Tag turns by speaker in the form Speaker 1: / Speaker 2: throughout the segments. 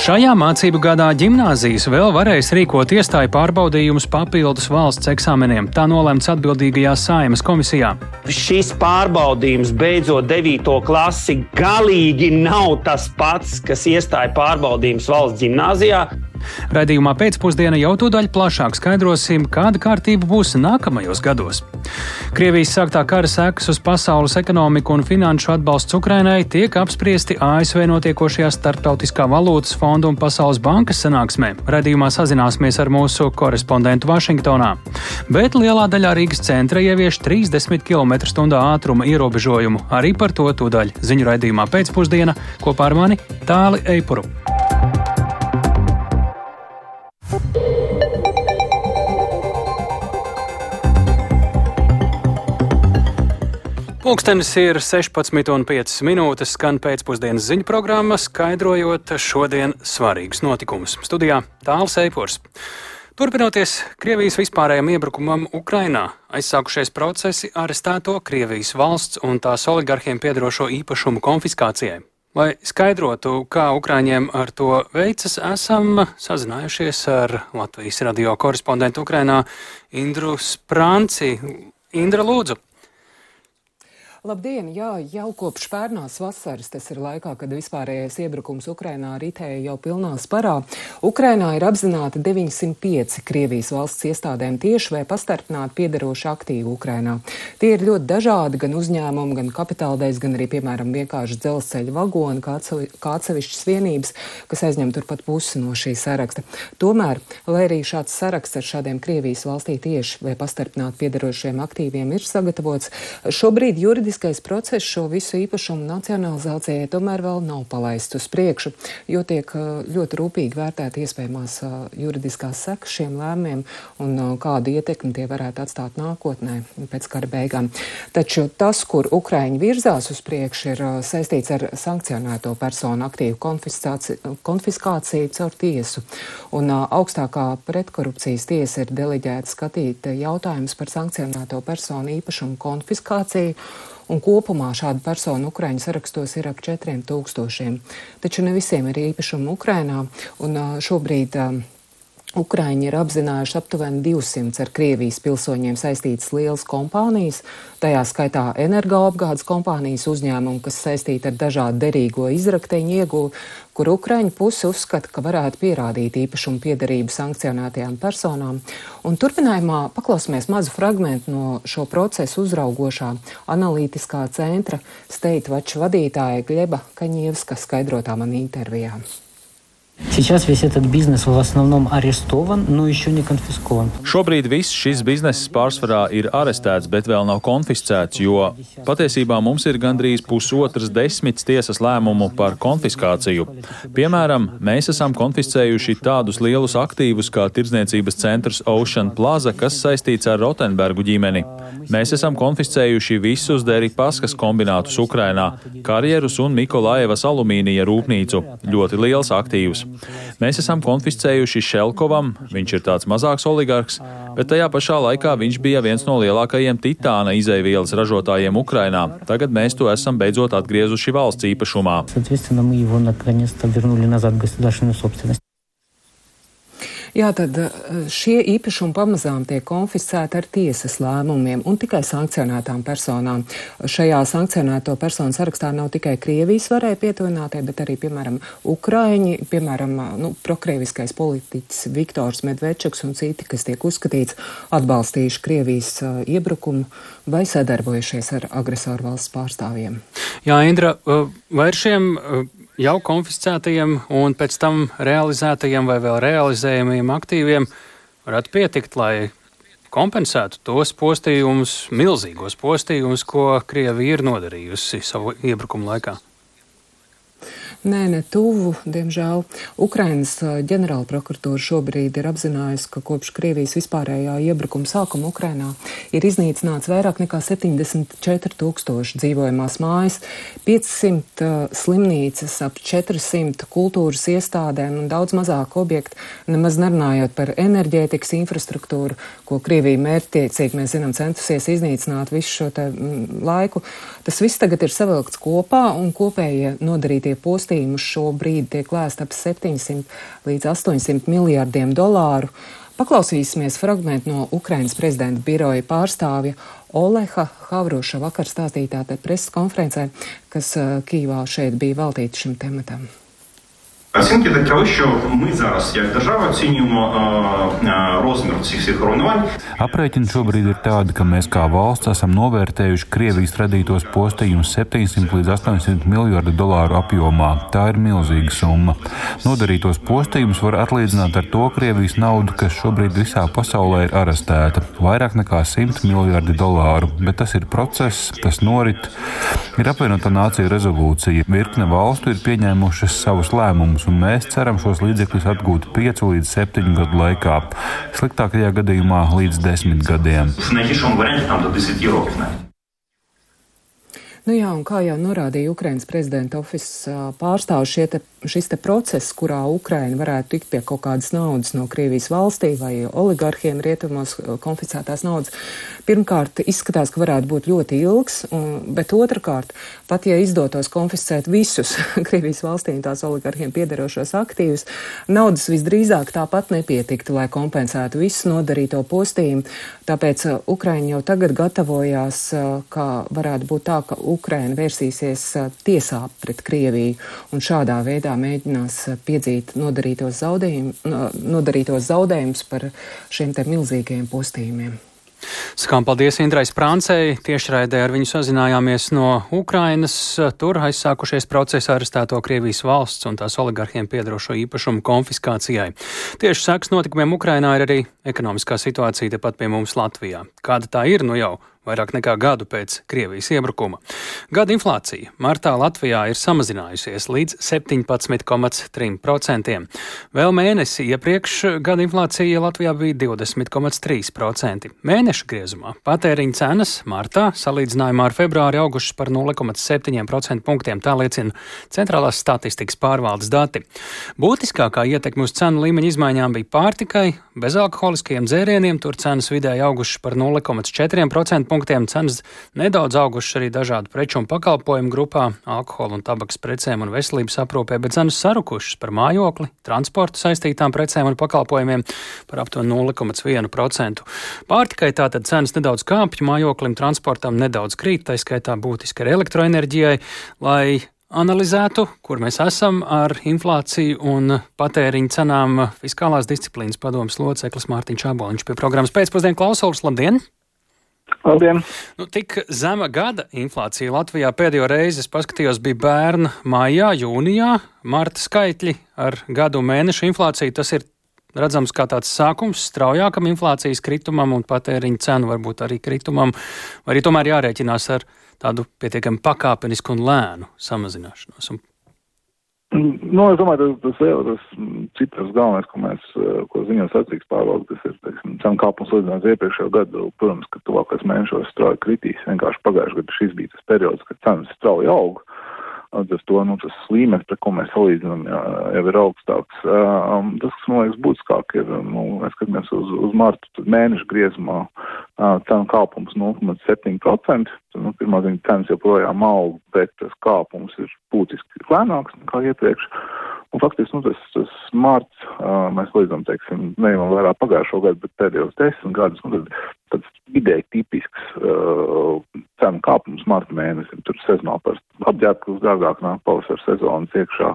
Speaker 1: Šajā mācību gadā ģimnāzijas vēl varēs rīkot iestāju pārbaudījumus papildus valsts eksāmeniem. Tā nolēmts atbildīgajā saimas komisijā.
Speaker 2: Šis pārbaudījums beidzot 9. klasi galīgi nav tas pats, kas iestāja pārbaudījums valsts gimnāzijā.
Speaker 1: Radījumā pēcpusdienā jau tūdaļ plašāk skaidrosim, kāda kārtība būs nākamajos gados. Krievijas sāktā kara sekas uz pasaules ekonomiku un finanšu atbalsts Ukrainai tiek apspriesti ASV notiekošajā starptautiskā valūtas fonda un Pasaules bankas sanāksmē. Radījumā sazināsimies ar mūsu korespondentu Vašingtonā. Bet lielā daļā Rīgas centra ievieš 30 km/h ātruma ierobežojumu. Arī par to tūdaļ ziņu raidījumā pēcpusdienā kopā ar mani Tāli Eipuru. Pūkstens ir 16,5 minūtes, skan pēcpusdienas ziņu programma, skaidrojot šodien svarīgus notikumus. Studijā Tāls Eipors. Turpinoties Krievijas vispārējiem iebrukumam Ukrainā, aizsākušies procesi arestēto Krievijas valsts un tās oligarhiem piedarošo īpašumu konfiskācijai. Lai skaidrotu, kā Ukrāņiem ar to veicas, esam sazinājušies ar Latvijas radio korespondentu Ukrainā Indru Sprānci. Indra, lūdzu!
Speaker 3: Labdien! Jā, jau kopš pērnās vasaras, tas ir laikā, kad vispārējais iebrukums Ukrainā ritēja jau pilnā sparā. Ukrainā ir apzināti 905 Krievijas valsts iestādēm tieši vai pastarpināti piedaroši aktīvi Ukrainā. Tie ir ļoti dažādi, gan uzņēmumi, gan kapitāldeiz, gan arī, piemēram, vienkārši dzelzceļa vagoni, kā atsevišķas vienības, kas aizņem turpat pusi no šī saraksta. Tomēr, lai arī šāds saraksts ar šādiem Krievijas valstī tieši vai pastarpināti piedarošiem aktīviem ir sagatavots, šobrīd juridiski juridiskais process šo visu īpašumu nacionalizācijai tomēr vēl nav palaists uz priekšu, jo tiek ļoti rūpīgi vērtēt iespējamās juridiskās sekas šiem lēmumiem un kādu ietekmi tie varētu atstāt nākotnē pēc kara beigām. Taču tas, kur Ukraiņi virzās uz priekšu, ir saistīts ar sankcionēto personu aktīvu konfiskāciju caur tiesu. Un augstākā pretkorupcijas tiesa ir deleģēta skatīt jautājumus par sankcionēto personu īpašumu konfiskāciju un kopumā šādu personu Ukraiņu sarakstos ir ap 4000. Taču ne visiem ir īpašumi Ukrainā, un šobrīd Ukraiņi ir apzinājuši aptuveni 200 ar Krievijas pilsoņiem saistītas lielas kompānijas, tajā skaitā energoapgādes kompānijas uzņēmumu, kas saistīti ar dažādu derīgo izrakteņu ieguvu, kur Ukraiņu puse uzskata, ka varētu pierādīt īpašumu piedarību sankcionētajām personām. Un turpinājumā paklausīsimies mazu fragmentu no šo procesu uzraugošā analītiskā centra Watch vadītāja Gleba Kaņievska skaidrotā man intervijā.
Speaker 4: Сейчас весь этот бизнес в основном арестован, но еще не конфискован.
Speaker 5: Šobrīd viss šis bizness pārsvarā ir arestēts, bet vēl nav konfiscēts, jo patiesībā mums ir gandrīz pusotras desmit tiesas lēmumu par konfiskāciju. Piemēram, mēs esam konfiscējuši tādus lielus aktīvus kā tirdzniecības centrs Ocean Plaza, kas saistīts ar Rotenbergu ģimeni. Mēs esam konfiscējuši visus Deripaskas kombinātus Ukrainā, karjerus un Mikolaevas alumīnija rūpnīcu. Ļoti liels aktīvs. Mēs esam konfiscējuši Šelkovam, viņš ir tāds mazāks oligarks, bet tajā pašā laikā viņš bija viens no lielākajiem titāna izaivielas ražotājiem Ukrainā. Tagad mēs to esam beidzot atgriezuši valsts īpašumā.
Speaker 3: Jā, tad eh, šie īpašumi pamazām tiek konfiscēti ar tiesas lēmumiem un tikai sankcionētām personām. Šajā sankcionēto personu sarakstā nav tikai Krievijas varēja pietuvinātie, bet arī, piemēram, Ukraiņi, piemēram, nu, prokrieviskais politiķis Viktors Medvečuks un citi, kas tiek uzskatīts atbalstījuši Krievijas uh, iebrukumu vai sadarbojušies ar agresoru valsts pārstāvjiem.
Speaker 1: Jā, Indra, vai ar šiem jau konfiscētajiem un pēc tam realizētajiem vai vēl realizējamiem aktīviem varētu pietikt, lai kompensētu tos postījumus, milzīgos postījumus, ko Krievija ir nodarījusi savu iebrukumu laikā.
Speaker 3: Nē, ne tuvu, diemžēl. Ukrainas ģenerāla prokuratūra šobrīd ir apzinājusi, ka kopš Krievijas vispārējā iebrukuma sākuma Ukrainā ir iznīcināts vairāk nekā 74 tūkstoši dzīvojamās mājas, 500 uh, slimnīcas, ap 400 kultūras iestādēm un daudz mazāk objektu, nemaz nerunājot par enerģētikas infrastruktūru, ko Krievija mērķtiecīgi, mēs zinām, centusies iznīcināt visu šo laiku. Tas viss tagad ir savilkts kopā un kopējie nodarītie posti valstīm uz šo brīdi tiek lēsta ap 700 līdz 800 miljārdiem dolāru. Paklausīsimies fragment no Ukrainas prezidenta biroja pārstāvja Oleha Havroša vakar stāstītā preses konferencē, kas Kīvā šeit bija veltīta šim tematam.
Speaker 6: Оцінки такові, що ми зараз, як держава, оцінюємо розмір цих всіх руйнувань.
Speaker 7: Aprēķini šobrīd ir tādi, ka mēs kā valsts esam novērtējuši Krievijas radītos postījumus 700 līdz 800 miljardu dolāru apjomā. Tā ir milzīga summa. Nodarītos postījumus var atlīdzināt ar to Krievijas naudu, kas šobrīd visā pasaulē ir arestēta - vairāk nekā 100 miljardi dolāru. Bet tas ir process, tas norit. Ir apvienotā nācija rezolūcija. Virkne valstu ir pieņēmušas savus lēmumus līdzekļus, un mēs ceram šos līdzekļus atgūt 5 līdz 7 gadu laikā, sliktākajā gadījumā līdz 10 gadiem.
Speaker 3: Nu jā, un kā jau norādīja Ukrainas prezidenta oficiālā pārstāvja, te, šis te process, kurā Ukraina varētu tikt pie kaut kādas naudas no Krievijas valstī vai oligarhiem rietumos konfiscētās naudas, pirmkārt izskatās, ka varētu būt ļoti ilgs, un, bet otrkārt, pat ja izdotos konfiscēt visus Krievijas valstī un tās oligarhiem piederošos aktīvus, naudas visdrīzāk tāpat nepietiktu, lai kompensētu visu nodarīto postījumu. Tāpēc Ukraina jau tagad gatavojās, ka varētu būt tā, ka Ukraina vērsīsies tiesā pret Krieviju un šādā veidā mēģinās piedzīt nodarītos, zaudējum, nodarītos zaudējumus par šiem te milzīgajiem postījumiem.
Speaker 1: Skām paldies Indrai Sprāncei. Tiešraidē ar viņu sazinājāmies no Ukrainas. Tur aizsākušies procesi arestēto Krievijas valsts un tās oligarhiem piedarošo īpašumu konfiskācijai. Tieši seks notikumiem Ukrainā ir arī ekonomiskā situācija tepat pie mums Latvijā. Kāda tā ir, nu jau vairāk nekā gadu pēc Krievijas iebrukuma. Gada inflācija martā Latvijā ir samazinājusies līdz 17,3%. Vēl mēnesi iepriekš gada inflācija Latvijā bija 20,3%. Mēneša griezumā patēriņa cenas martā salīdzinājumā ar februāri augušas par 0,7% punktiem, tā liecina Centrālās statistikas pārvaldes dati. Būtiskākā ietekme uz cenu līmeņa izmaiņām bija pārtikai, bezalkoholiskajiem dzērieniem, tur cenas vidēji augušas par 0,4% punktiem cenas nedaudz augušas arī dažādu preču un pakalpojumu grupā, alkohola un tabakas precēm un veselības aprūpē, bet cenas sarukušas par mājokli, transportu saistītām precēm un pakalpojumiem par aptuveni 0,1%. Pārtikai tātad cenas nedaudz kāpj, mājoklim, transportam nedaudz krīt, tā skaitā būtiski ar elektroenerģijai, lai analizētu, kur mēs esam ar inflāciju un patēriņu cenām. Fiskālās disciplīnas padomas loceklis Mārtiņš Aboliņš pie programmas pēcpusdienu klausulas. Labdien!
Speaker 8: Labdien!
Speaker 1: Nu, tik zema gada inflācija Latvijā pēdējo reizi, es paskatījos, bija bērna maijā, jūnijā, marta skaitļi ar gadu mēnešu inflāciju. Tas ir redzams kā tāds sākums straujākam inflācijas kritumam un patēriņa cenu varbūt arī kritumam, vai arī tomēr jārēķinās ar tādu pietiekami pakāpenisku un lēnu samazināšanos. Un
Speaker 8: Nu, es domāju, tas, tas, tas cipars galvenais, ko mēs, ko ziņos atzīst pārvalde, tas ir, teiksim, cenu kāpums līdzinājums iepriekšējo gadu. Protams, ka tuvākais mēnešos strauji kritīs. Vienkārši pagājušajā gadā šis bija tas periods, kad cenas strauji auga. Līdz ar to nu, tas līmenis, pret ko mēs salīdzinām, jā, jau ir augstāks. Um, tas, kas man liekas būtiskāk, ir, nu, mēs skatāmies uz, uz martu, tad mēneša griezumā uh, cenu kāpums 0,7%. Nu, pirmā ziņa cenas joprojām aug, bet tas kāpums ir būtiski lēnāks nekā iepriekš. Un faktiski, nu, tas, tas mārts, uh, mēs līdzam, teiksim, neņemam vērā pagājušo gadu, bet pēdējos desmit gadus, nu, tad tāds vidēji tipisks uh, cenu kāpums marta mēnesim. Tur sezonāli par apģērbu kļūst dārgāk nāk pavasara sezonas iekšā,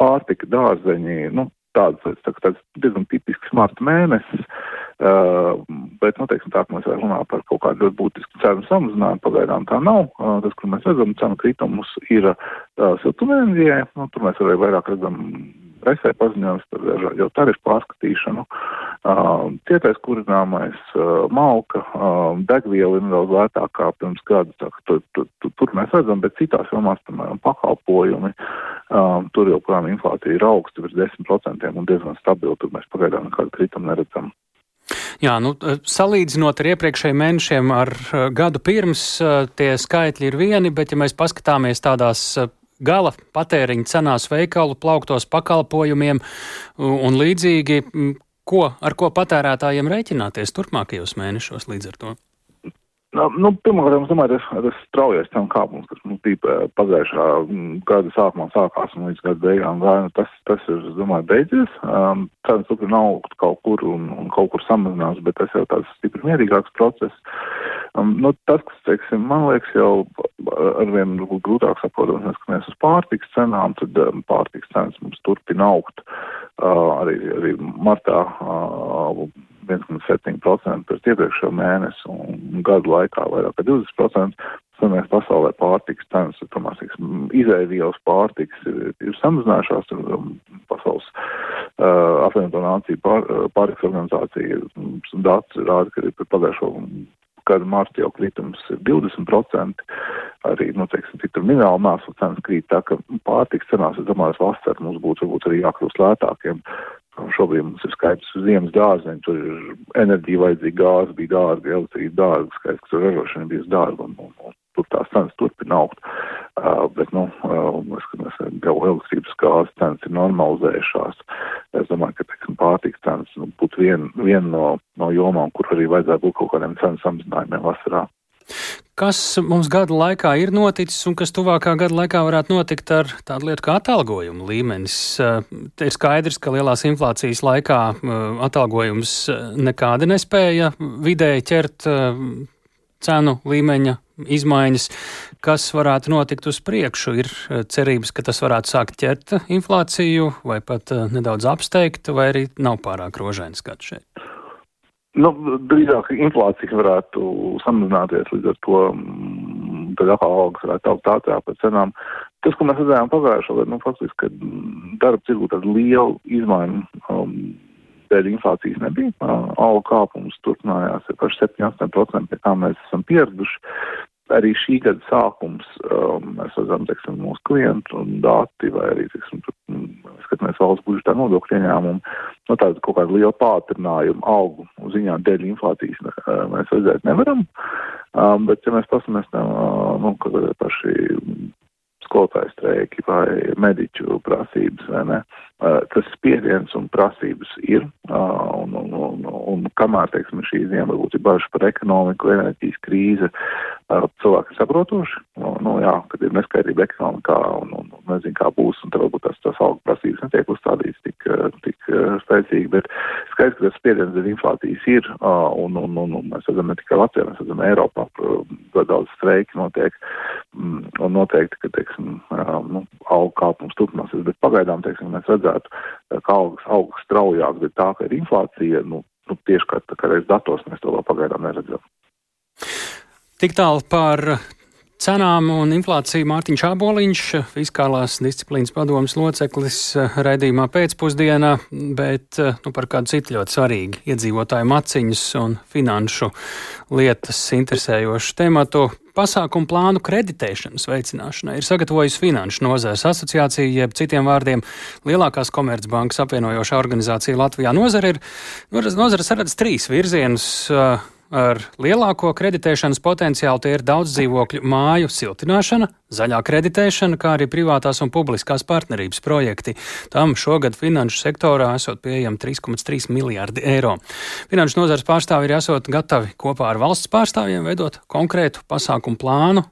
Speaker 8: pārtika, dārzeņi, nu, tāds, tā, tāds diezgan tipisks marta mēnesis. Uh, bet, nu, teiksim, tā, ka mēs varam runāt par kaut kādu ļoti būtisku cenu samazinājumu, pagaidām tā nav. Uh, tas, kur mēs redzam cenu kritumus, ir uh, siltumenerģijai. Nu, tur mēs arī vairāk redzam presē paziņojums par dažādu tarifu pārskatīšanu. Uh, cietais kurināmais, uh, malka, uh, degviela ir nedaudz lētākā pirms gada, tā, tu, tu, tu, tur mēs redzam, bet citās jomās, piemēram, pakalpojumi, uh, tur joprojām inflācija ir augsta, virs 10% un diezgan stabila, tur mēs pagaidām nekādu kritumu neredzam.
Speaker 1: Jā, nu, salīdzinot ar iepriekšējiem mēnešiem, ar gadu pirms, tie skaitļi ir vieni, bet ja mēs paskatāmies tādās gala patēriņa cenās veikalu, plauktos pakalpojumiem un līdzīgi, ko, ar ko patērētājiem rēķināties turpmākajos mēnešos līdz ar to?
Speaker 8: Nu, nu, Pirmkārt, es domāju, tas, tas straujais cenu kāpums, kas mums bija pagājušā gada sākumā sākās un līdz gada beigām gāja, nu, tas, tas ir, es domāju, beidzies. Um, cenas turpina augt kaut kur un, un kaut kur samazinās, bet tas jau tāds stipri mierīgāks process. Um, nu, tas, kas, teiksim, man liekas, jau arvien grūtāk saprotams, mēs skatāmies uz pārtiks cenām, tad um, pārtiks cenas mums turpina augt. Uh, arī, arī martā uh, 1,7% pēc iepriekšējo mēnesi un gadu laikā vairāk kā 20%. Sanāk, pasaulē pārtiks cenas, tomēr, teiksim, izēvielas pārtiks ir, ir samazinājušās, pasaules uh, apvienoto nāciju pār, pārtiks organizācija dats rāda, ka ir par pagājušo gada marta jau kritums ir 20%, arī, nu, teiksim, citur minerālu mēslu cenas krīt, tā ka pārtiks cenās, es domāju, vasarā mums būtu varbūt arī jākļūst lētākiem. Šobrīd mums ir skaidrs ziemas dārzeņi, tur ir enerģija vajadzīga, gāze bija dārga, elektrība dārga, skaidrs, ka tur ražošana bija dārga un, un, un tur tās cenas turpina augt. Uh, bet, nu, uh, mēs skatāmies, jau elektrības gāzes cenas ir normalizējušās. Es domāju, ka, teiksim, pārtiks cenas nu, būtu viena vien no, no jomām, kur arī vajadzētu būt kaut kādiem cenu samazinājumiem vasarā.
Speaker 1: Kas mums gada laikā ir noticis un kas tuvākā gada laikā varētu notikt ar tādu lietu kā atalgojuma līmenis? Te ir skaidrs, ka lielās inflācijas laikā atalgojums nekādi nespēja vidēji ķert cenu līmeņa izmaiņas. Kas varētu notikt uz priekšu? Ir cerības, ka tas varētu sākt ķert inflāciju vai pat nedaudz apsteigt, vai arī nav pārāk rožains skats šeit?
Speaker 8: Nu, drīzāk inflācija varētu samazināties, līdz ar to mm, tad atkal algas varētu augt ātrāk par cenām. Tas, ko mēs redzējām pagājušajā gadā, nu, faktiski, ka darba tirgu tādu lielu izmaiņu um, dēļ inflācijas nebija. Algu kāpums turpinājās ar 7-8%, pie kā mēs esam pieraduši arī šī gada sākums, um, mēs redzam, teiksim, mūsu klientu un dati vai arī, teiksim, mm, skatāmies valsts budžetā nodokļu ieņēmumu, no tāda kaut kāda liela pātrinājumu augu ziņā dēļ inflācijas uh, mēs redzēt nevaram. Um, bet, ja mēs pasamies, uh, nu, kad paši skolotāju streiki vai mediķu prasības, vai ne, uh, tas spiediens un prasības ir, uh, un, un, un, un kamēr, teiksim, šī ir bažas par ekonomiku, enerģijas krīze, cilvēki ir saprotoši, nu, nu jā, kad ir neskaidrība ekonomikā un, un, un nezinu, kā būs, un tad varbūt tas, tas algu prasības netiek uzstādīts tik, tik spēcīgi, bet skaidrs, ka tas spiediens dēļ inflācijas ir, un, un, un, un mēs redzam ne tikai Latvijā, mēs redzam Eiropā, daudz streiki notiek, mm, un noteikti, ka, teiksim, nu, algu kāpums turpināsies, bet pagaidām, teiksim, mēs redzētu, ka algas augs straujāk, bet tā, ka ir inflācija, nu, nu tieši kā, kā reiz datos mēs to vēl pagaidām neredzam.
Speaker 1: Tik tālu par cenām un inflāciju Mārtiņš Aboliņš, fiskālās disciplīnas padomas loceklis raidījumā pēcpusdienā, bet nu, par kādu citu ļoti svarīgu iedzīvotāju maciņas un finanšu lietas interesējošu tematu. Pasākumu plānu kreditēšanas veicināšanai ir sagatavojusi Finanšu nozares asociācija, jeb citiem vārdiem lielākās komercbankas apvienojošā organizācija Latvijā. Nozara ir, nozara saredz trīs virzienus ar lielāko kreditēšanas potenciālu tie ir daudz dzīvokļu māju siltināšana, zaļā kreditēšana, kā arī privātās un publiskās partnerības projekti. Tam šogad finanšu sektorā esot pieejami 3,3 miljārdi eiro. Finanšu nozars pārstāvji ir esot gatavi kopā ar valsts pārstāvjiem veidot konkrētu pasākumu plānu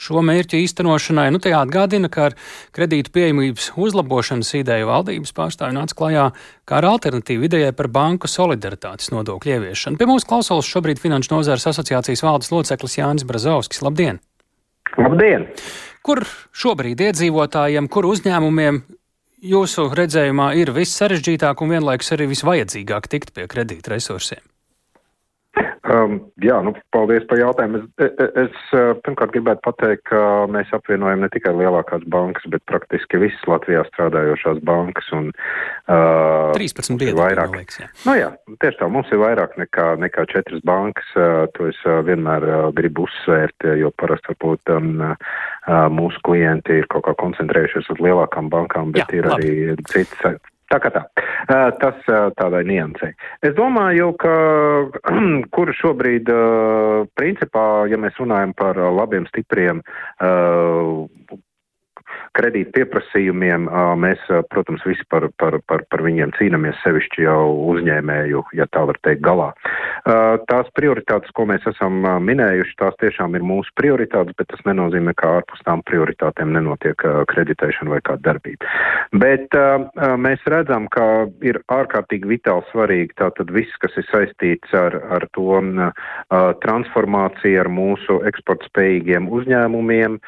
Speaker 1: šo mērķu īstenošanai. Nu, te atgādina, ka ar kredītu pieejamības uzlabošanas ideju valdības pārstāvju nāca klajā kā ar alternatīvu idejai par banku solidaritātes nodokļu ieviešanu. Pie mums klausulas šobrīd Finanšu nozares asociācijas valdes loceklis Jānis Brazovskis. Labdien!
Speaker 9: Labdien!
Speaker 1: Kur šobrīd iedzīvotājiem, kur uzņēmumiem jūsu redzējumā ir viss sarežģītāk un vienlaikus arī visvajadzīgāk tikt pie kredīta resursiem?
Speaker 9: Um, jā, nu, paldies par jautājumu. Es, es, es uh, pirmkārt gribētu pateikt, ka mēs apvienojam ne tikai lielākās bankas, bet praktiski visas Latvijā strādājošās bankas. Un,
Speaker 1: uh, 13 biedri.
Speaker 9: Vairāk. Liekas, jā. Nu, jā, tieši tā, mums ir vairāk nekā, nekā četras bankas. Uh, to es uh, vienmēr uh, gribu uzsvērt, jo parasti varbūt um, uh, mūsu klienti ir kaut kā koncentrējušies uz lielākām bankām, bet jā, ir labi. arī citas Tā kā tā. Tas tādai niansei. Es domāju, ka kur šobrīd, principā, ja mēs runājam par labiem, stipriem kredīt pieprasījumiem mēs, protams, visi par, par, par, par viņiem cīnāmies sevišķi jau uzņēmēju, ja tā var teikt, galā. Tās prioritātes, ko mēs esam minējuši, tās tiešām ir mūsu prioritātes, bet tas nenozīmē, ka ārpus tām prioritātēm nenotiek kreditēšana vai kāda darbība. Bet mēs redzam, ka ir ārkārtīgi vitāli svarīgi tātad viss, kas ir saistīts ar, ar to transformāciju ar mūsu eksportspējīgiem uzņēmumiem,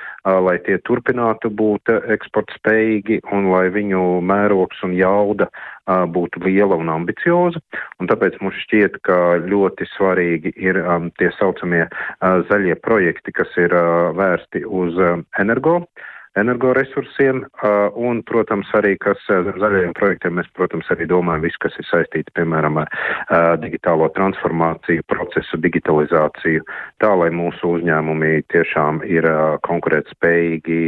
Speaker 9: lai tie turpinātu būt eksportspējīgi un lai viņu mērogs un jauda būtu liela un ambicioza. Un tāpēc mums šķiet, ka ļoti svarīgi ir um, tie saucamie uh, zaļie projekti, kas ir uh, vērsti uz uh, energo energoresursiem, un, protams, arī, kas zaļajiem projektiem, mēs, protams, arī domājam visu, kas ir saistīti, piemēram, ar digitālo transformāciju, procesu digitalizāciju, tā, lai mūsu uzņēmumi tiešām ir konkurētspējīgi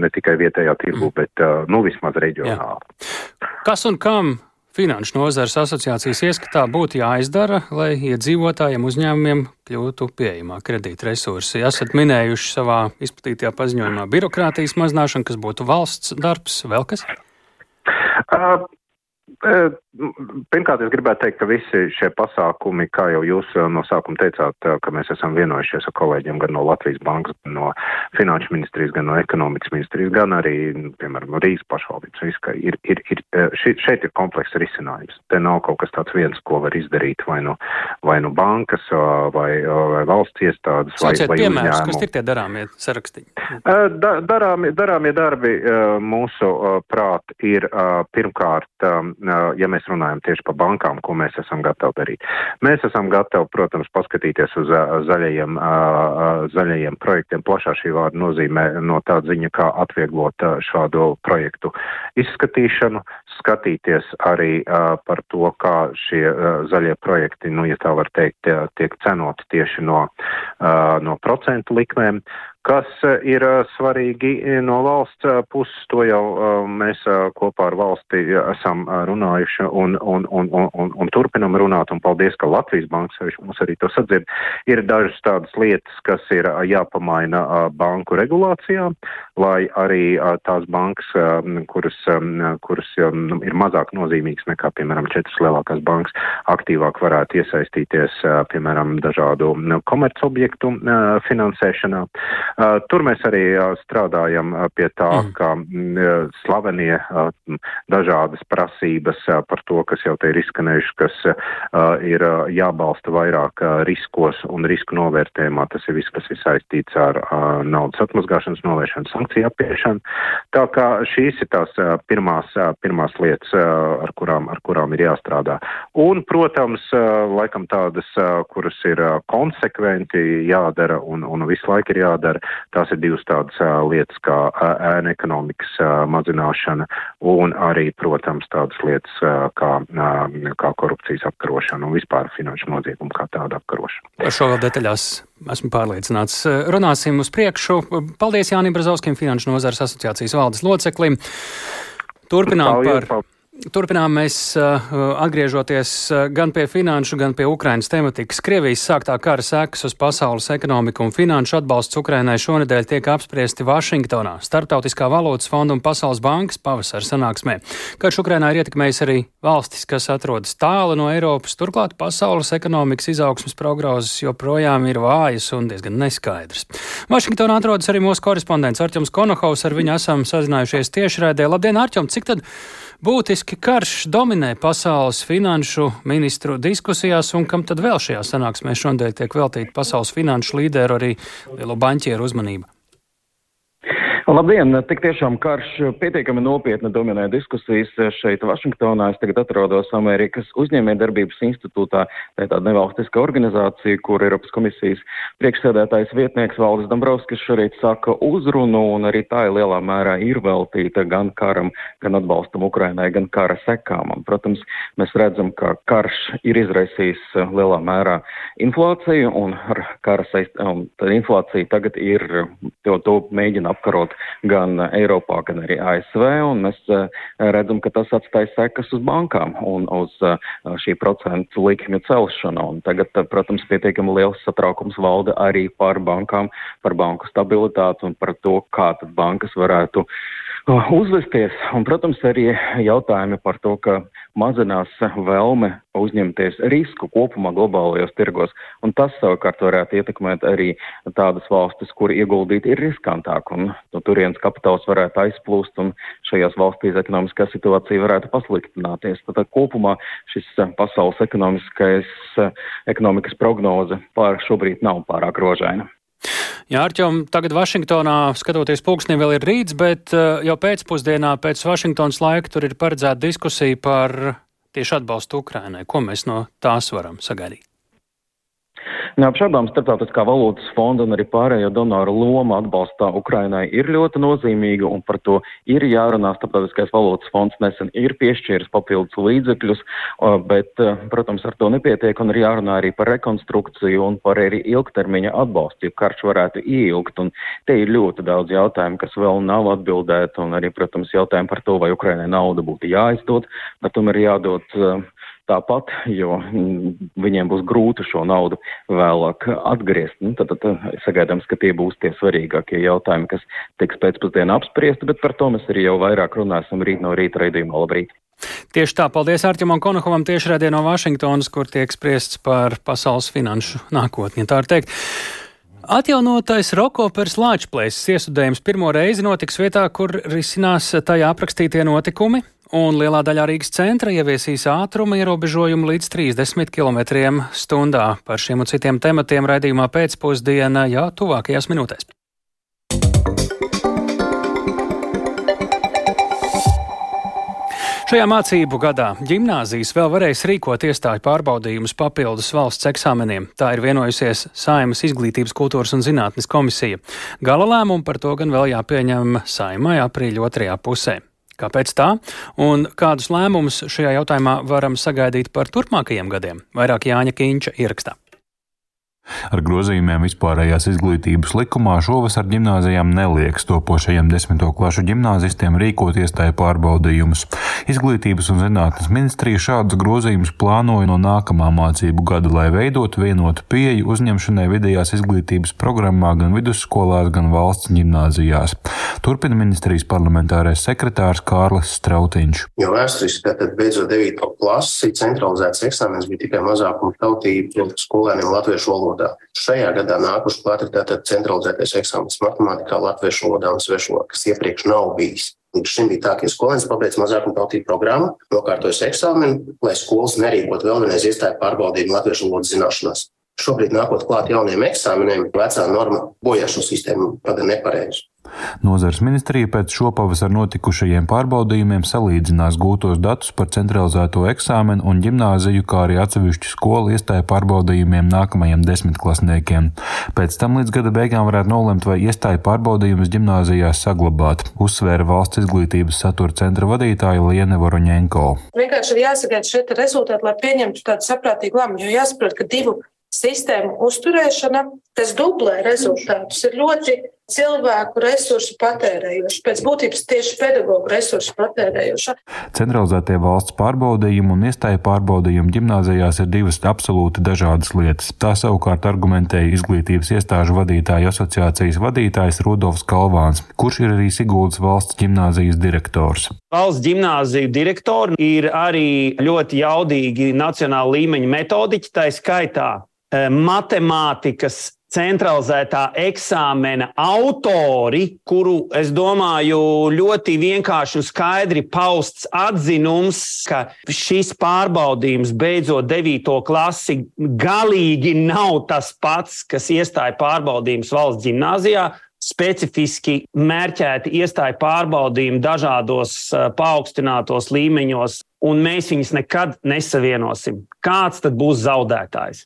Speaker 9: ne tikai vietējā tirgu, mm. bet, nu, vismaz reģionāli.
Speaker 1: Jā. Kas un kam Finanšu nozares asociācijas ieskatā būtu jāizdara, lai iedzīvotājiem uzņēmumiem kļūtu pieejamāk kredītresursi. Esat minējuši savā izplatītajā paziņojumā birokrātijas mazināšanu, kas būtu valsts darbs, vēl kas?
Speaker 9: Uh, Pirmkārt, es gribētu teikt, ka visi šie pasākumi, kā jau jūs no sākuma teicāt, ka mēs esam vienojušies ar kolēģiem gan no Latvijas bankas, gan no Finanšu ministrijas, gan no ekonomikas ministrijas, gan arī, piemēram, no Rīgas pašvaldības, viss, ka ir, ir, ir, šeit ir komplekss risinājums. Te nav kaut kas tāds viens, ko var izdarīt vai no, vai no bankas, vai, vai valsts iestādes,
Speaker 1: Sauciet
Speaker 9: vai, vai
Speaker 1: piemērus,
Speaker 9: uzņēmumu.
Speaker 1: kas ir tie darāmie sarakstiņi?
Speaker 9: Da, darāmie, darāmie darbi mūsu prāt ir pirmkārt, ja mēs mēs runājam tieši par bankām, ko mēs esam gatavi darīt. Mēs esam gatavi, protams, paskatīties uz zaļajiem, zaļajiem projektiem. Plašā šī vārda nozīmē no tā ziņa, kā atvieglot šādu projektu izskatīšanu, skatīties arī par to, kā šie zaļie projekti, nu, ja tā var teikt, tiek cenoti tieši no, no procentu likmēm. Kas eh, ir eh, svarīgi eh, no valsts puses, to jau mēs kopā ar valsti esam runājuši un, un, un, un, un turpinam runāt, un paldies, ka Latvijas banka sevišķi mums arī to sadzird. Ir dažas tādas lietas, kas ir jāpamaina banku regulācijā, lai arī tās bankas, kuras, kuras ir mazāk nozīmīgas nekā, piemēram, četras lielākās bankas, aktīvāk varētu iesaistīties, piemēram, dažādu komercobjektu finansēšanā. Tur mēs arī strādājam pie tā, mm. ka slavenie dažādas prasības par to, kas jau te ir izskanējuši, kas ir jābalsta vairāk riskos un risku novērtējumā. Tas ir viss, kas ir saistīts ar naudas atmazgāšanas novēršanu, sankciju apiešanu. Tā kā šīs ir tās pirmās, pirmās lietas, ar kurām, ar kurām ir jāstrādā. Un, protams, laikam tādas, kuras ir konsekventi jādara un, un visu laiku ir jādara, Tās ir divas tādas lietas kā ēna ekonomikas mazināšana un arī, protams, tādas lietas kā, kā korupcijas apkarošana un vispār finanšu noziegumu kā tāda apkarošana.
Speaker 1: Par šo vēl detaļās esmu pārliecināts. Runāsim uz priekšu. Paldies Jānim Brazauskim, Finanšu nozares asociācijas valdes loceklim. Turpinām par. Paldies. Turpinām mēs atgriežoties gan pie finanšu, gan pie Ukrainas tematikas. Krievijas sāktā kara sekas uz pasaules ekonomiku un finanšu atbalsts Ukrainai šonedēļ tiek apspriesti Vašingtonā, Startautiskā valūtas fonda un Pasaules bankas pavasara sanāksmē. Karš Ukrainā ir ietekmējis arī valstis, kas atrodas tālu no Eiropas, turklāt pasaules ekonomikas izaugsmas prognozes joprojām ir vājas un diezgan neskaidras. Vašingtonā atrodas arī mūsu korespondents Arķums Konohaus, ar viņu esam sazinājušies tiešraidē. Labdien, Arķum, cik tad? Būtiski karš dominē pasaules finanšu ministru diskusijās, un kam tad vēl šajā sanāksmē šodien tiek veltīta pasaules finanšu līderu arī lielo banķieru uzmanība?
Speaker 10: Labdien! Tik tiešām karš pietiekami nopietni dominē diskusijas šeit Vašingtonā. Es tagad atrodos Amerikas uzņēmējdarbības institūtā. Tā ir tāda nevalstiska organizācija, kur Eiropas komisijas priekšsēdētājs vietnieks Valdis Dombrovskis šorīt saka uzrunu, un arī tā ir lielā mērā ir veltīta gan karam, gan atbalstam Ukrainai, gan kara sekām. Un, protams, mēs redzam, ka karš ir izraisījis lielā mērā inflāciju, un ar kara saist, inflācija tagad ir, to, to mēģina apkarot gan Eiropā, gan arī ASV, un mēs eh, redzam, ka tas atstāja sekas uz bankām un uz eh, šī procentu likmju celšanu. Un tagad, eh, protams, pietiekami liels satraukums valda arī par bankām, par banku stabilitāti un par to, kā tad bankas varētu uzvesties. Un, protams, arī jautājumi par to, ka mazinās vēlme uzņemties risku kopumā globālajos tirgos. Un tas savukārt varētu ietekmēt arī tādas valstis, kur ieguldīt ir riskantāk. Un no turienes kapitāls varētu aizplūst un šajās valstīs ekonomiskā situācija varētu pasliktināties. Tad kopumā šis pasaules ekonomikas prognoze pār šobrīd nav pārāk rožaina.
Speaker 1: Jā, Arķom, tagad Vašingtonā, skatoties pulksnī, vēl ir rīts, bet uh, jau pēcpusdienā pēc Vašingtonas laika tur ir paredzēta diskusija par tieši atbalstu Ukrainai. Ko mēs no tās varam sagaidīt?
Speaker 10: Neapšaubām starptautiskā valūtas fonda un arī pārējo donoru loma atbalstā Ukrainai ir ļoti nozīmīga un par to ir jārunā. Starptautiskais valūtas fonds nesen ir piešķīris papildus līdzekļus, bet, protams, ar to nepietiek un ir jārunā arī par rekonstrukciju un par arī ilgtermiņa atbalstu, jo karš varētu ieilgt. Un te ir ļoti daudz jautājumu, kas vēl nav atbildēti un arī, protams, jautājumi par to, vai Ukrainai nauda būtu jāizdod, bet tomēr jādod uh, tāpat, jo mm, viņiem būs grūti šo naudu vēlāk atgriezt. Nu, tad, tad sagaidāms, ka tie būs tie svarīgākie jautājumi, kas tiks pēcpusdienā apspriesti, bet par to mēs arī jau vairāk runāsim rīt no rīta raidījumā. Labrīt!
Speaker 1: Tieši tā, paldies Arķimam Konokovam tiešraidē no Vašingtonas, kur tiek spriests par pasaules finanšu nākotni, tā ir teikt. Atjaunotais Rokopers Lāčplēsis iesudējums pirmo reizi notiks vietā, kur risinās tajā aprakstītie notikumi un lielā daļā Rīgas centra ieviesīs ātruma ierobežojumu līdz 30 km/h. Par šiem un citiem tematiem raidījumā pēcpusdienā jau tuvākajās minūtēs. Šajā mācību gadā gimnāzijas vēl varēs rīkot iestāju pārbaudījumus papildus valsts eksāmeniem. Tā ir vienojusies Saimas izglītības, kultūras un zinātnes komisija. Gala lēmumu par to gan vēl jāpieņem Saimai aprīļa otrajā pusē. Kāpēc tā? Un kādus lēmumus šajā jautājumā varam sagaidīt par turpmākajiem gadiem? Vairāk Jāņa Kīņša ierakstā.
Speaker 7: Ar grozījumiem vispārējās izglītības likumā šovasar ģimnāzijām nelieks topošajiem desmito klašu ģimnāzistiem rīkot iestāju pārbaudījumus. Izglītības un zinātnes ministrija šādus grozījumus plānoja no nākamā mācību gada, lai veidotu vienotu pieeju uzņemšanai vidējās izglītības programmā gan vidusskolās, gan valsts ģimnāzijās. Turpina ministrijas parlamentārais sekretārs Kārlis Strautiņš.
Speaker 11: Jo vēsturiski, tad beidzot 9. klasi, centralizēts eksāmenis bija tikai mazākuma tautību skolēniem latviešu valodā valodā. Šajā gadā nākuši klāt ir centralizētais eksāmenis matemātikā, latviešu valodā un svešu valodā, kas iepriekš nav bijis. Līdz šim bija tā, ka skolēns pabeidz mazākuma tautību programmu, nokārtojas eksāmenu, lai skolas nerīkot vēl vienreiz iestāju pārbaudījumu latviešu valodas zināšanās. Šobrīd, nākot klāt jauniem eksāmeniem, vecā norma bojā šo sistēmu padara nepareizi.
Speaker 7: Nozars ministrija pēc šopavasar notikušajiem pārbaudījumiem salīdzinās gūtos datus par centralizēto eksāmenu un ģimnāziju, kā arī atsevišķu skolu iestāju pārbaudījumiem nākamajiem desmitklasniekiem. Pēc tam līdz gada beigām varētu nolemt, vai iestāju pārbaudījumus ģimnāzijās saglabāt, uzsvēra valsts izglītības satura centra vadītāja Liene Voroņenko.
Speaker 12: Vienkārši ir jāsagaida šie rezultāti, lai pieņemtu tādu saprātīgu lēmumu, jo jāsaprot, ka divu sistēmu uzturēšana, kas dublē rezultātus, ir ļoti cilvēku resursu patērējoša, pēc būtības tieši pedagoģu resursu patērējoša.
Speaker 7: Centralizētie valsts pārbaudījumi un iestāja pārbaudījumi gimnāzijās ir divas absolūti dažādas lietas. Tā savukārt argumentēja izglītības iestāžu vadītāju asociācijas vadītājs Rudolfs Kalvāns, kurš ir arī Siguldas valsts gimnāzijas direktors.
Speaker 2: Valsts gimnāziju direktori ir arī ļoti jaudīgi nacionāla līmeņa metodiķi, tā skaitā Eh, matemātikas centralizētā eksāmena autori, kuru, es domāju, ļoti vienkārši un skaidri pausts atzinums, ka šis pārbaudījums beidzot 9. klasi galīgi nav tas pats, kas iestāja pārbaudījums valsts gimnāzijā. Specifiski mērķēti iestāja pārbaudījumi dažādos eh, paaugstinātos līmeņos, un mēs viņus nekad nesavienosim. Kāds tad būs zaudētājs?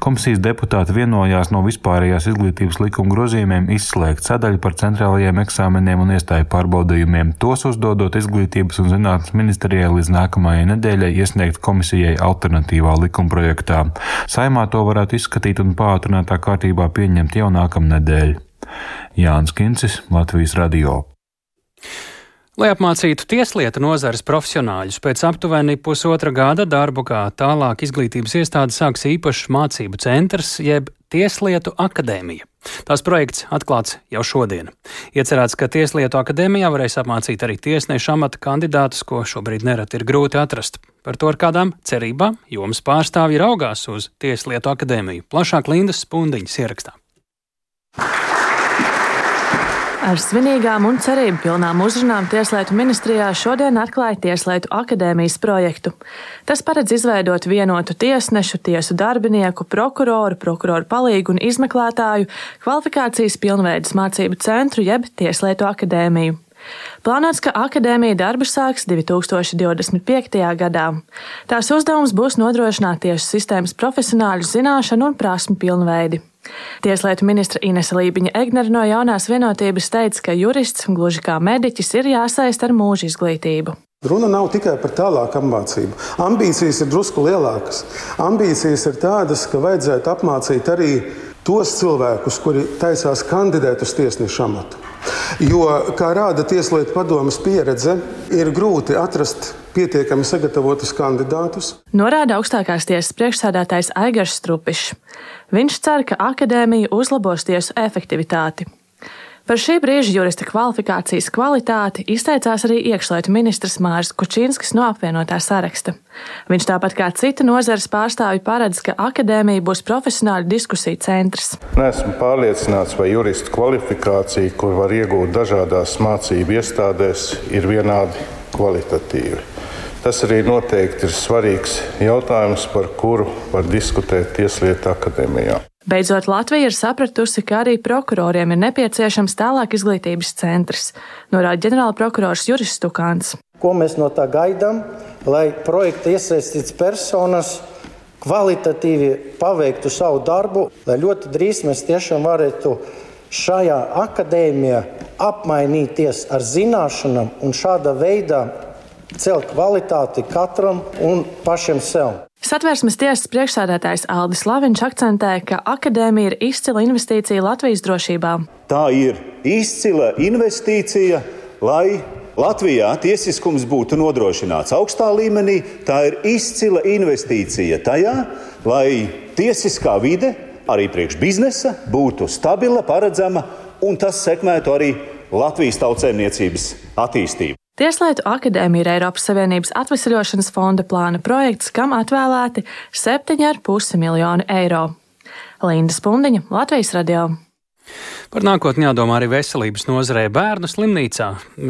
Speaker 7: Komisijas deputāti vienojās no vispārējās izglītības likuma grozījumiem izslēgt sadaļu par centrālajiem eksāmeniem un iestāju pārbaudījumiem, tos uzdodot izglītības un zinātnes ministrijai līdz nākamajai nedēļai iesniegt komisijai alternatīvā likumprojektā. Saimā to varētu izskatīt un pātrinātā kārtībā pieņemt jau nākamnedēļ. Jānis Kincis, Latvijas Radio.
Speaker 1: Lai apmācītu tieslietu nozares profesionāļus, pēc aptuveni pusotra gada darbu kā tālāk izglītības iestāde sāks īpašs mācību centrs jeb Tieslietu akadēmija. Tās projekts atklāts jau šodien. Iecerēts, ka Tieslietu akadēmijā varēs apmācīt arī tiesnešu amata kandidātus, ko šobrīd nereti ir grūti atrast. Par to ar kādām cerībām jomas pārstāvji raugās uz Tieslietu akadēmiju. Plašāk Lindas Spundiņas ierakstā.
Speaker 13: Ar svinīgām un cerību pilnām uzrunām Tieslietu ministrijā šodien atklāja Tieslietu akadēmijas projektu. Tas paredz izveidot vienotu tiesnešu, tiesu darbinieku, prokuroru, prokuroru palīgu un izmeklētāju kvalifikācijas pilnveidas mācību centru jeb Tieslietu akadēmiju. Plānots, ka akadēmija darbu sāks 2025. gadā. Tās uzdevums būs nodrošināt tiesu sistēmas profesionāļu zināšanu un prasmu pilnveidi. Tieslietu ministra Inese Lībiņa Egnera no jaunās vienotības teica, ka jurists, gluži kā mediķis, ir jāsaist ar mūža izglītību.
Speaker 14: Runa nav tikai par tālāku apmācību. Ambīcijas ir drusku lielākas. Ambīcijas ir tādas, ka vajadzētu apmācīt arī tos cilvēkus, kuri taisās kandidēt uz tiesnešu amatu. Jo, kā rāda Tieslietu padomas pieredze, ir grūti atrast pietiekami sagatavotus kandidātus.
Speaker 13: Norāda augstākās tiesas priekšsādātājs Aigars Strupišs. Viņš cer, ka akadēmija uzlabos tiesu efektivitāti. Par šī brīža jurista kvalifikācijas kvalitāti izteicās arī iekšlietu ministrs Māris Kučinskis no apvienotā saraksta. Viņš tāpat kā cita nozares pārstāvji paredz, ka akadēmija būs profesionāļu diskusiju centrs.
Speaker 15: Nesmu pārliecināts, vai jurista kvalifikācija, kur var iegūt dažādās mācību iestādēs, ir vienādi kvalitatīva. Tas arī noteikti ir svarīgs jautājums, par kuru var diskutēt Tieslietu akadēmijā.
Speaker 13: Beidzot, Latvija ir sapratusi, ka arī prokuroriem ir nepieciešams tālāk izglītības centrs, norāda ģenerāla prokurors Juris Stukāns.
Speaker 16: Ko mēs no tā gaidām, lai projekta iesaistīts personas kvalitatīvi paveiktu savu darbu, lai ļoti drīz mēs tiešām varētu šajā akadēmijā apmainīties ar zināšanām un šāda veidā celt kvalitāti katram un pašam sev.
Speaker 13: Satversmes tiesas priekšsēdētājs Aldis Laviņš akcentē, ka akadēmija ir izcila investīcija Latvijas drošībā.
Speaker 17: Tā ir izcila investīcija, lai Latvijā tiesiskums būtu nodrošināts augstā līmenī. Tā ir izcila investīcija tajā, lai tiesiskā vide arī priekš biznesa būtu stabila, paredzama un tas sekmētu arī Latvijas tautsēmniecības attīstību.
Speaker 13: Tieslietu akadēmija ir Eiropas Savienības atvesaļošanas fonda plāna projekts, kam atvēlēti 7,5 miljoni eiro. Linda Spundiņa, Latvijas radio.
Speaker 1: Par nākotni jādomā arī veselības nozarē bērnu slimnīcā.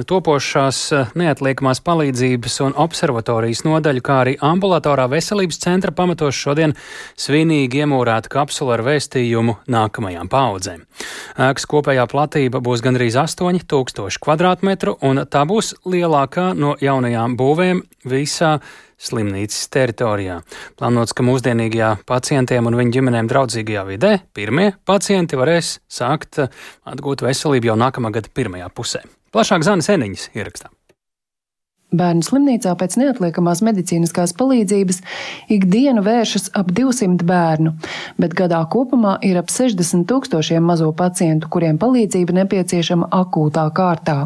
Speaker 1: Topošās eh, neatliekamās palīdzības un observatorijas nodaļu, kā arī ambulatorā veselības centra pamatos šodien svinīgi iemūrēta kapsula ar vēstījumu nākamajām paudzēm. Ēkas kopējā platība būs gandrīz 8000 km2, un tā būs lielākā no jaunajām būvēm visā slimnīcas teritorijā. Plānots, ka mūsdienīgajā pacientiem un viņu ģimenēm draudzīgajā vidē pirmie pacienti varēs sākt atgūt veselību jau nākamā gada pirmajā pusē. Plašāk Zānes Eniņas ierakstā.
Speaker 18: Bērnu slimnīcā pēc neatliekamās medicīniskās palīdzības ikdienu vēršas ap 200 bērnu, bet gadā kopumā ir ap 60 tūkstošiem mazo pacientu, kuriem palīdzība nepieciešama akūtā kārtā.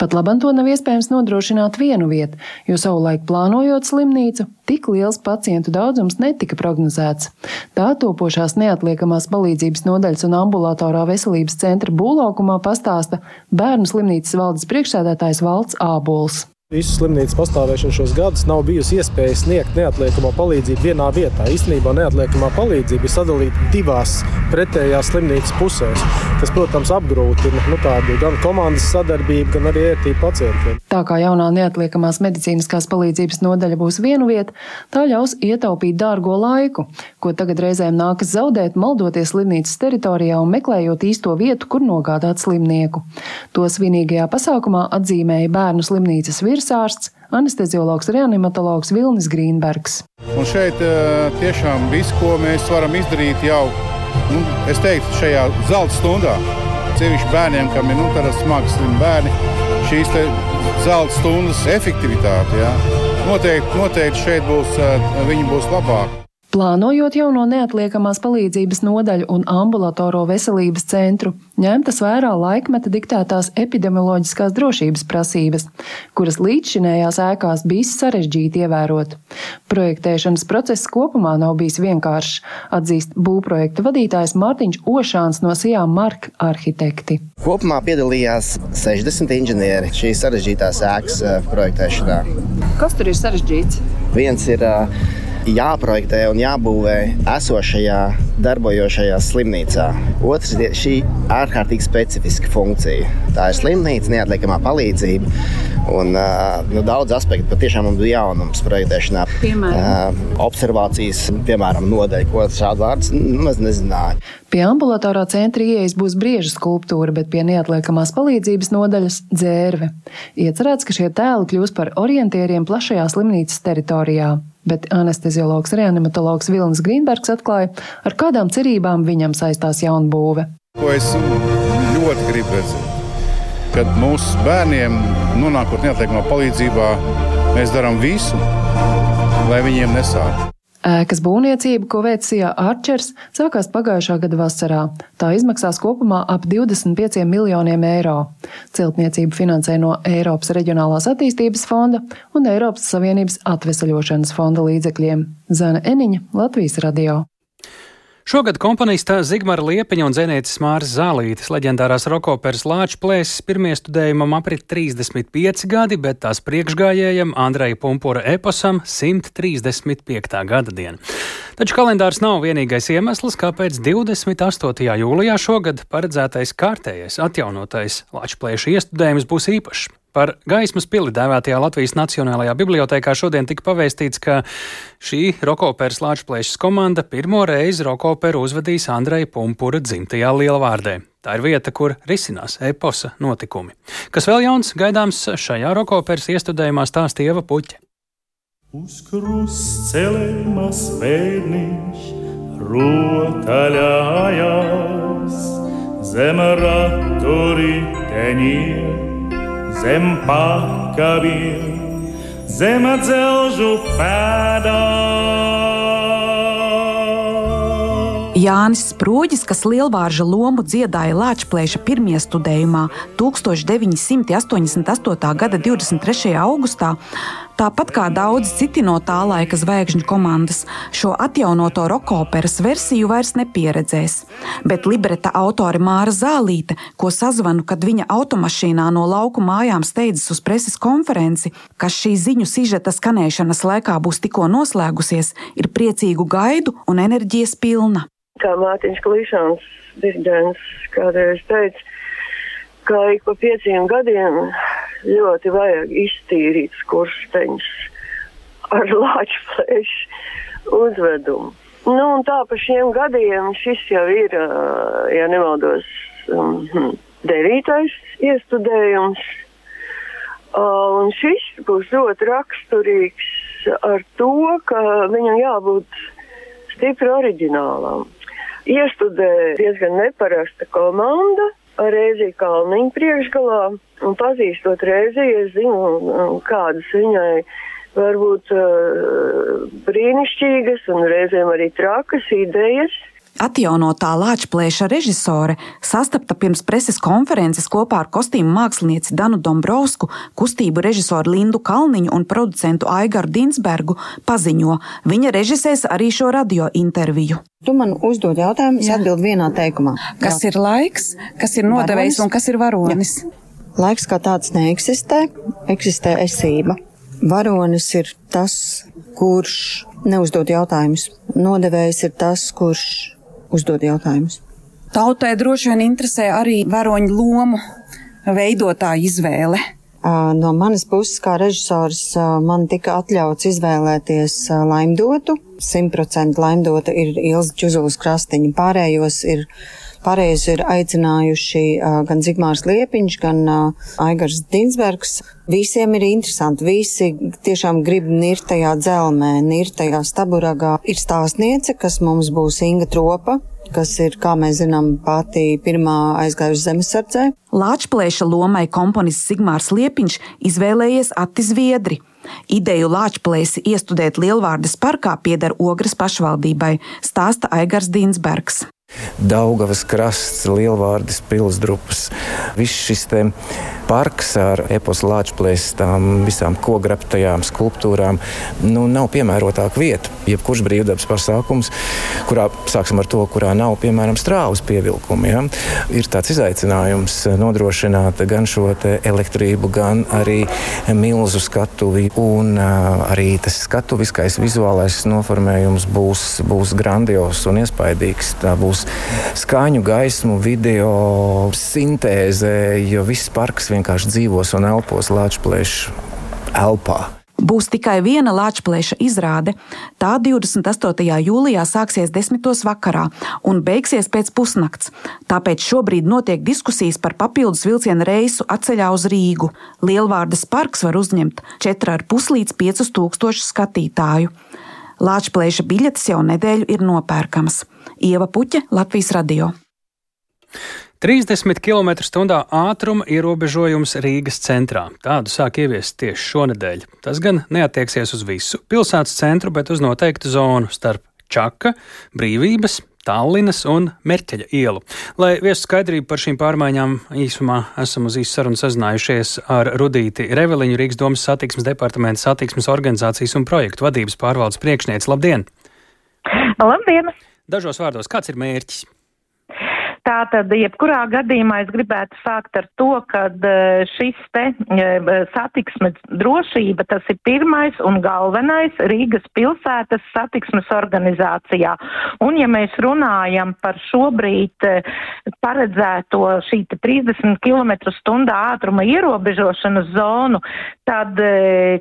Speaker 18: Pat labam to nav iespējams nodrošināt vienu vietu, jo savulaik plānojot slimnīcu, tik liels pacientu daudzums netika prognozēts. Tā topošās neatliekamās palīdzības nodaļas un ambulatorā veselības centra būvlaukumā pastāsta bērnu slimnīcas valdes priekšsēdētājs Valds Ābols.
Speaker 19: Visu slimnīcas pastāvēšanu šos gadus nav bijusi iespēja sniegt neatliekamo palīdzību vienā vietā. Īstenībā neatliekamā palīdzība ir sadalīta divās pretējās slimnīcas pusēs. Tas, protams, apgrūtina nu, tādu gan komandas sadarbību, gan arī ērtību pacientiem.
Speaker 18: Tā kā jaunā neatliekamās medicīniskās palīdzības nodaļa būs viena vieta, tā ļaus ietaupīt dārgo laiku, ko tagad reizēm nākas zaudēt, maldoties slimnīcas teritorijā un meklējot īsto vietu, kur nogādāt slimnieku. To svinīgajā pasākumā atzīmēja bērnu slimnīcas virsma virsārsts, anesteziologs, reanimatologs Vilnis Grīnbergs.
Speaker 15: Un šeit eh, tiešām viss, ko mēs varam izdarīt jau, nu, es teiktu, šajā zelta stundā, sevišķi bērniem, kam ir nu, smagi slimi bērni, šīs zelta stundas efektivitāte. Ja? Noteikti, noteikti šeit būs, eh, viņi būs labāki.
Speaker 18: Plānojot jauno neatliekamās palīdzības nodaļu un ambulatoro veselības centru, ņemtas vērā laikmeta diktētās epidemioloģiskās drošības prasības, kuras līdzšinējās ēkās bijis sarežģīti ievērot. Projektēšanas process kopumā nav bijis vienkāršs, atzīst būvprojekta vadītājs Mārtiņš Ošāns no Sijā Marka arhitekti.
Speaker 20: Kopumā piedalījās 60 inženieri šīs sarežģītās ēkas eh, projektēšanā.
Speaker 18: Kas tur ir sarežģīts?
Speaker 20: Viens ir uh, jāprojektē un jābūvē esošajā darbojošajā slimnīcā. Otrs ir šī ārkārtīgi specifiska funkcija. Tā ir slimnīca, neatliekamā palīdzība. Un, nu, daudz aspektu patiešām bija jaunums projektēšanā. Piemēram, uh, observācijas, piemēram, nodeļa, ko šādu vārdu nemaz nezināju.
Speaker 18: Pie ambulatorā centra ieejas būs brieža skulptūra, bet pie neatliekamās palīdzības nodaļas dzērve. Iecerēts, ka šie tēli kļūs par orientieriem plašajā slimnīcas teritorijā bet anesteziologs reanimatologs Vilnis Grīnbergs atklāja, ar kādām cerībām viņam saistās jaunbūve.
Speaker 21: Ko es ļoti gribu redzēt, kad mūsu bērniem, nonākot neatliekamā palīdzībā, mēs darām visu, lai viņiem nesāktu.
Speaker 18: Ēkas būvniecība, ko veica Arčers, sākās pagājušā gada vasarā. Tā izmaksās kopumā ap 25 miljoniem eiro. Celtniecību finansē no Eiropas Reģionālās attīstības fonda un Eiropas Savienības atvesaļošanas fonda līdzekļiem. Zana Eniņa, Latvijas radio.
Speaker 1: Šogad komponista Zigmara Liepiņa un dzinējas Māras Zālītes leģendārās rokoperas Lāča plēses pirmie studējumam aprit 35 gadi, bet tās priekšgājējam Andreja Pumpura eposam 135. gada diena. Taču kalendārs nav vienīgais iemesls, kāpēc 28. jūlijā šogad paredzētais kārtējais atjaunotais Lāča plēšu iestudējums būs īpašs. Par gaismas pili dēvētajā Latvijas Nacionālajā bibliotekā šodien tika pavēstīts, ka šī rokoperas lāčplēšas komanda pirmo reizi rokoperu uzvedīs Andreja Pumpura dzimtajā Lielvārdē. Tā ir vieta, kur risinās eposa notikumi. Kas vēl jauns gaidāms šajā rokoperas iestudējumā stāstīja Ieva Puķa. Uz krustcelēmas vēdniņš rotaļājās zem raturiteņiem zem pakaviem, zem dzelžu pēdām.
Speaker 22: Jānis Sprūģis, kas lielvārža lomu dziedāja Lāčplēša pirmie studējumā 1988. gada 23. augustā, Tāpat kā daudz citi no tā laika zvaigžņu komandas, šo atjaunoto rokoperas versiju vairs nepieredzēs. Bet libreta autore Māra Zālīte, ko sazvanu, kad viņa automašīnā no lauku mājām steidzas uz preses konferenci, kas šī ziņu sižeta skanēšanas laikā būs tikko noslēgusies, ir priecīgu gaidu un enerģijas pilna.
Speaker 23: Kā Mārtiņš Klišāns, diriģents, kādreiz teica, ka ik pa pieciem gadiem ļoti vajag iztīrīt skursteņus ar lāču plēšu uzvedumu. Nu, un tā pa šiem gadiem šis jau ir, ja nemaldos, um, devītais iestudējums. Uh, un šis būs ļoti raksturīgs ar to, ka viņam jābūt stipri oriģinālam. Iestudē diezgan neparasta komanda, Reizī Kalniņa priekšgalā, un pazīstot Reizī, es zinu, kādas viņai varbūt uh, brīnišķīgas un reizēm arī trakas idejas.
Speaker 22: Atjaunotā Lāčplēša režisore sastapta pirms preses konferences kopā ar kostīmu mākslinieci Danu Dombrovsku, kustību režisoru Lindu Kalniņu un producentu Aigaru Dinsbergu paziņo, viņa režisēs arī šo radio interviju.
Speaker 24: Tu man uzdod jautājumu, es atbildu vienā teikumā.
Speaker 22: Kas Jā. ir laiks, kas ir nodevējs un kas ir varonis? Jā.
Speaker 24: Laiks kā tāds neeksistē, eksistē esība. Varonis ir tas, kurš neuzdod jautājumus. Nodevējs ir tas, kurš uzdod jautājumus.
Speaker 22: Tautai droši vien interesē arī varoņu lomu veidotāja izvēle.
Speaker 24: No manas puses, kā režisors, man tika atļauts izvēlēties laimdotu. 100% laimdota ir Ilza Čuzulas krastiņa, pārējos ir Pārējais ir aicinājuši gan Zigmārs Liepiņš, gan Aigars Dinsbergs. Visiem ir interesanti, visi tiešām grib nirt tajā dzelmē, nirt tajā staburagā. Ir stāstniece, kas mums būs Inga Tropa, kas ir, kā mēs zinām, pati pirmā aizgājusi zemesardzē.
Speaker 22: Lāčplēša lomai komponists Sigmārs Liepiņš izvēlējies Atti Zviedri. Ideju Lāčplēsi iestudēt Lielvārdes parkā pieder Ogres pašvaldībai, stāsta Aigars Dīnsbergs.
Speaker 25: Daugavas krasts, Lielvārdas pilsdrupas, viss šis parks ar epos lāčplēstām, visām kograptajām skulptūrām, nu, nav piemērotāka vieta. Jebkurš brīvdabas pasākums, kurā, sāksim ar to, kurā nav, piemēram, strāvas pievilkumi, ja, ir tāds izaicinājums nodrošināt gan šo elektrību, gan arī milzu skatuvi, un arī tas skatuviskais vizuālais noformējums būs, būs grandios un iespaidīgs. Tā būs būs skaņu, gaismu, video, sintēze, jo viss parks vienkārši dzīvos un elpos Latvijas elpā.
Speaker 22: Būs tikai viena Latvijas izrāde. Tā 28. jūlijā sāksies 10. vakarā un beigsies pēc pusnakts. Tāpēc šobrīd notiek diskusijas par papildus vilciena reisu atceļā uz Rīgu. Lielvārdas parks var uzņemt 4,5 līdz 5 tūkstošu skatītāju. Lāčplēša biļetes jau nedēļu ir nopērkamas. Ieva Puķa, Latvijas radio.
Speaker 1: 30 km/h ātruma ierobežojums Rīgas centrā. Tādu sāk ieviest tieši šonadēļ. Tas gan neatieksies uz visu pilsētas centru, bet uz noteiktu zonu starp Čaka, Brīvības, Tallinas un Merķeļa ielu. Lai viestu skaidrību par šīm pārmaiņām, īsumā esam uz īsu sarunu sazinājušies ar Rudīti Reveliņu, Rīgas domas satiksmes departamenta satiksmes organizācijas un projektu vadības pārvaldes priekšnieci. Labdien!
Speaker 26: Labdien!
Speaker 1: Dažos vārdos, kāds ir mērķis?
Speaker 26: Tātad, jebkurā gadījumā es gribētu sākt ar to, ka e, šis te e, satiksmes drošība, tas ir pirmais un galvenais Rīgas pilsētas satiksmes organizācijā. Un ja mēs runājam par šobrīd e, paredzēto šī 30 km stundā ātruma ierobežošanas zonu, tad,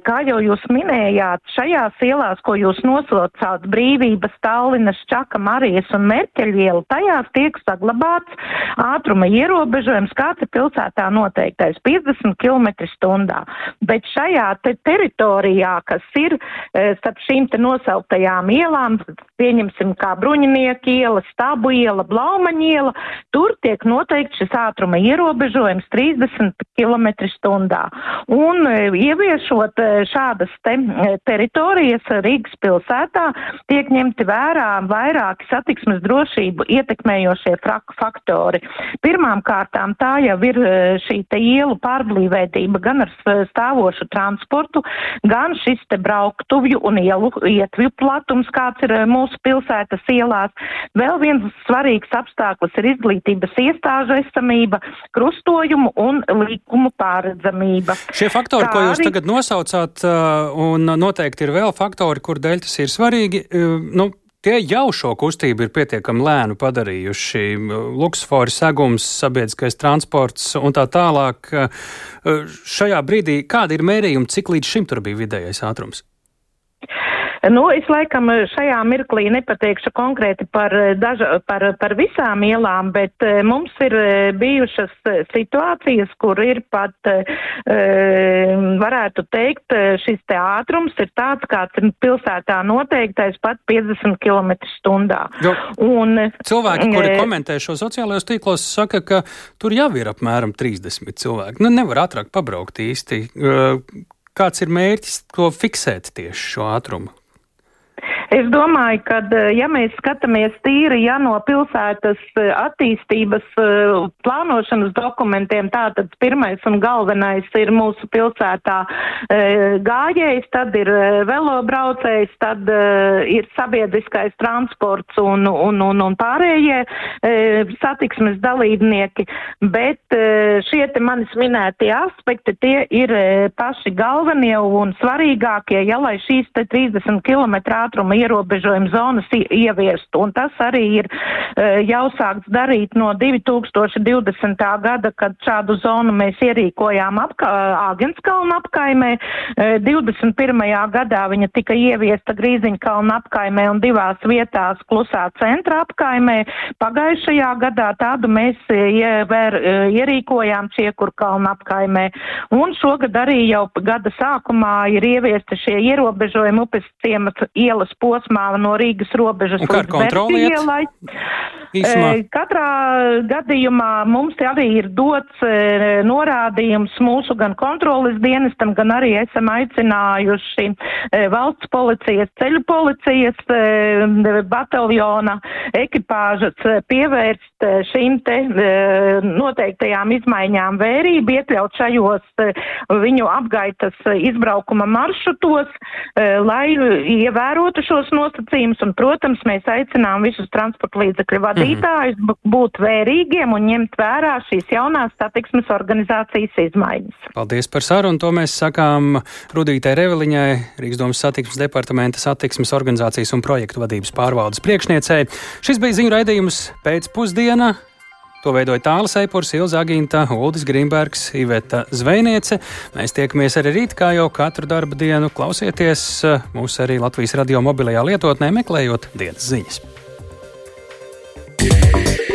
Speaker 26: kā jau jūs minējāt, šajās ielās, ko jūs nosaucāt, brīvības, Tallinas, Čaka, Marijas un Merķeļiela, tajās tiek saglabāts piemērots ātruma ierobežojums, kāds ir pilsētā noteiktais 50 km stundā. Bet šajā te teritorijā, kas ir e, starp šīm te nosauktajām ielām, pieņemsim kā Bruņinieka iela, Stabu iela, Blaumaņa iela, tur tiek noteikts šis ātruma ierobežojums 30 km stundā. Un e, ieviešot e, šādas te teritorijas Rīgas pilsētā, tiek ņemti vērā vairāki satiksmes drošību ietekmējošie faktori faktori. Pirmām kārtām tā jau ir e, šī ielu pārblīvētība gan ar stāvošu transportu, gan šis te brauktuvju un ielu ietvju platums, kāds ir e, mūsu pilsētas ielās. Vēl viens svarīgs apstākļus ir izglītības iestāžu esamība, krustojumu un līkumu pārredzamība.
Speaker 1: Šie faktori, Kā ko jūs arī... tagad nosaucāt, e, un noteikti ir vēl faktori, kur dēļ tas ir svarīgi, nu, Tie jau šo kustību ir pietiekami lēnu padarījuši. Luksfori, segums, sabiedriskais transports un tā tālāk. Šajā brīdī kāda ir mērījuma, cik līdz šim tur bija vidējais ātrums?
Speaker 26: Nu, es laikam šajā mirklī nepateikšu konkrēti par, eh, daža, par, par visām ielām, bet eh, mums ir eh, bijušas situācijas, kur ir pat, varētu teikt, šis te ātrums ir tāds, kāds ir pilsētā noteiktais pat 50 km stundā.
Speaker 1: Jo, Un, cilvēki, kuri komentē šo sociālajos tīklos, saka, ka tur jau ir apmēram 30 cilvēki. Nu, nevar ātrāk pabraukt īsti. Kāds ir mērķis to fiksēt tieši šo ātrumu?
Speaker 26: Es domāju, ka, eh, ja mēs skatāmies tīri, ja no pilsētas eh, attīstības eh, plānošanas dokumentiem, tātad pirmais un galvenais ir mūsu pilsētā gājējs, tad ir velobraucējs, tad ir sabiedriskais transports un, un, un, un pārējie satiksmes dalībnieki, bet šie te manis minētie aspekti, tie ir paši galvenie un svarīgākie, ja lai šīs te 30 km ātruma ierobežojuma zonas ieviest. Un tas arī ir e, jau sākts darīt no 2020. gada, kad šādu zonu mēs ierīkojām apka, Āgenskalna apkaimē. 21. E, gadā viņa tika ieviesta Grīziņkalna apkaimē un divās vietās klusā centra apkaimē. Pagājušajā gadā tādu mēs e, ievēr, ierīkojām Čiekurkalna apkaimē. Un šogad arī jau gada sākumā ir ieviesta šie ierobežojumi upes ciemata ielas posmā no Rīgas robežas
Speaker 1: līdz Berķielai.
Speaker 26: Īsumā. Katrā gadījumā mums arī ir dots norādījums mūsu gan kontrolas dienestam, gan arī esam aicinājuši valsts policijas, ceļu policijas bataljona ekipāžas pievērst šīm te noteiktajām izmaiņām vērību, iekļaut šajos viņu apgaitas izbraukuma maršrutos, lai ievērotu šos nosacījumus. Un, protams, mēs aicinām visus transporta līdzekļu vadītājus -hmm. būt vērīgiem un ņemt vērā šīs jaunās satiksmes organizācijas izmaiņas.
Speaker 1: Paldies par sarunu. To mēs sakām Rudītē Reveliņai, Rīgas domas satiksmes departamenta satiksmes organizācijas un projektu vadības pārvaldes priekšniecei. Šis bija ziņu raidījums pēcpusdienā. To veidoja Tāla Seipurs, Ilza Aginta, Uldis Grimbergs, Iveta Zvejniece. Mēs tiekamies arī rīt, kā jau katru darba dienu. Klausieties mūs arī Latvijas radio mobilajā lietotnē, meklējot dienas ziņas. yeah.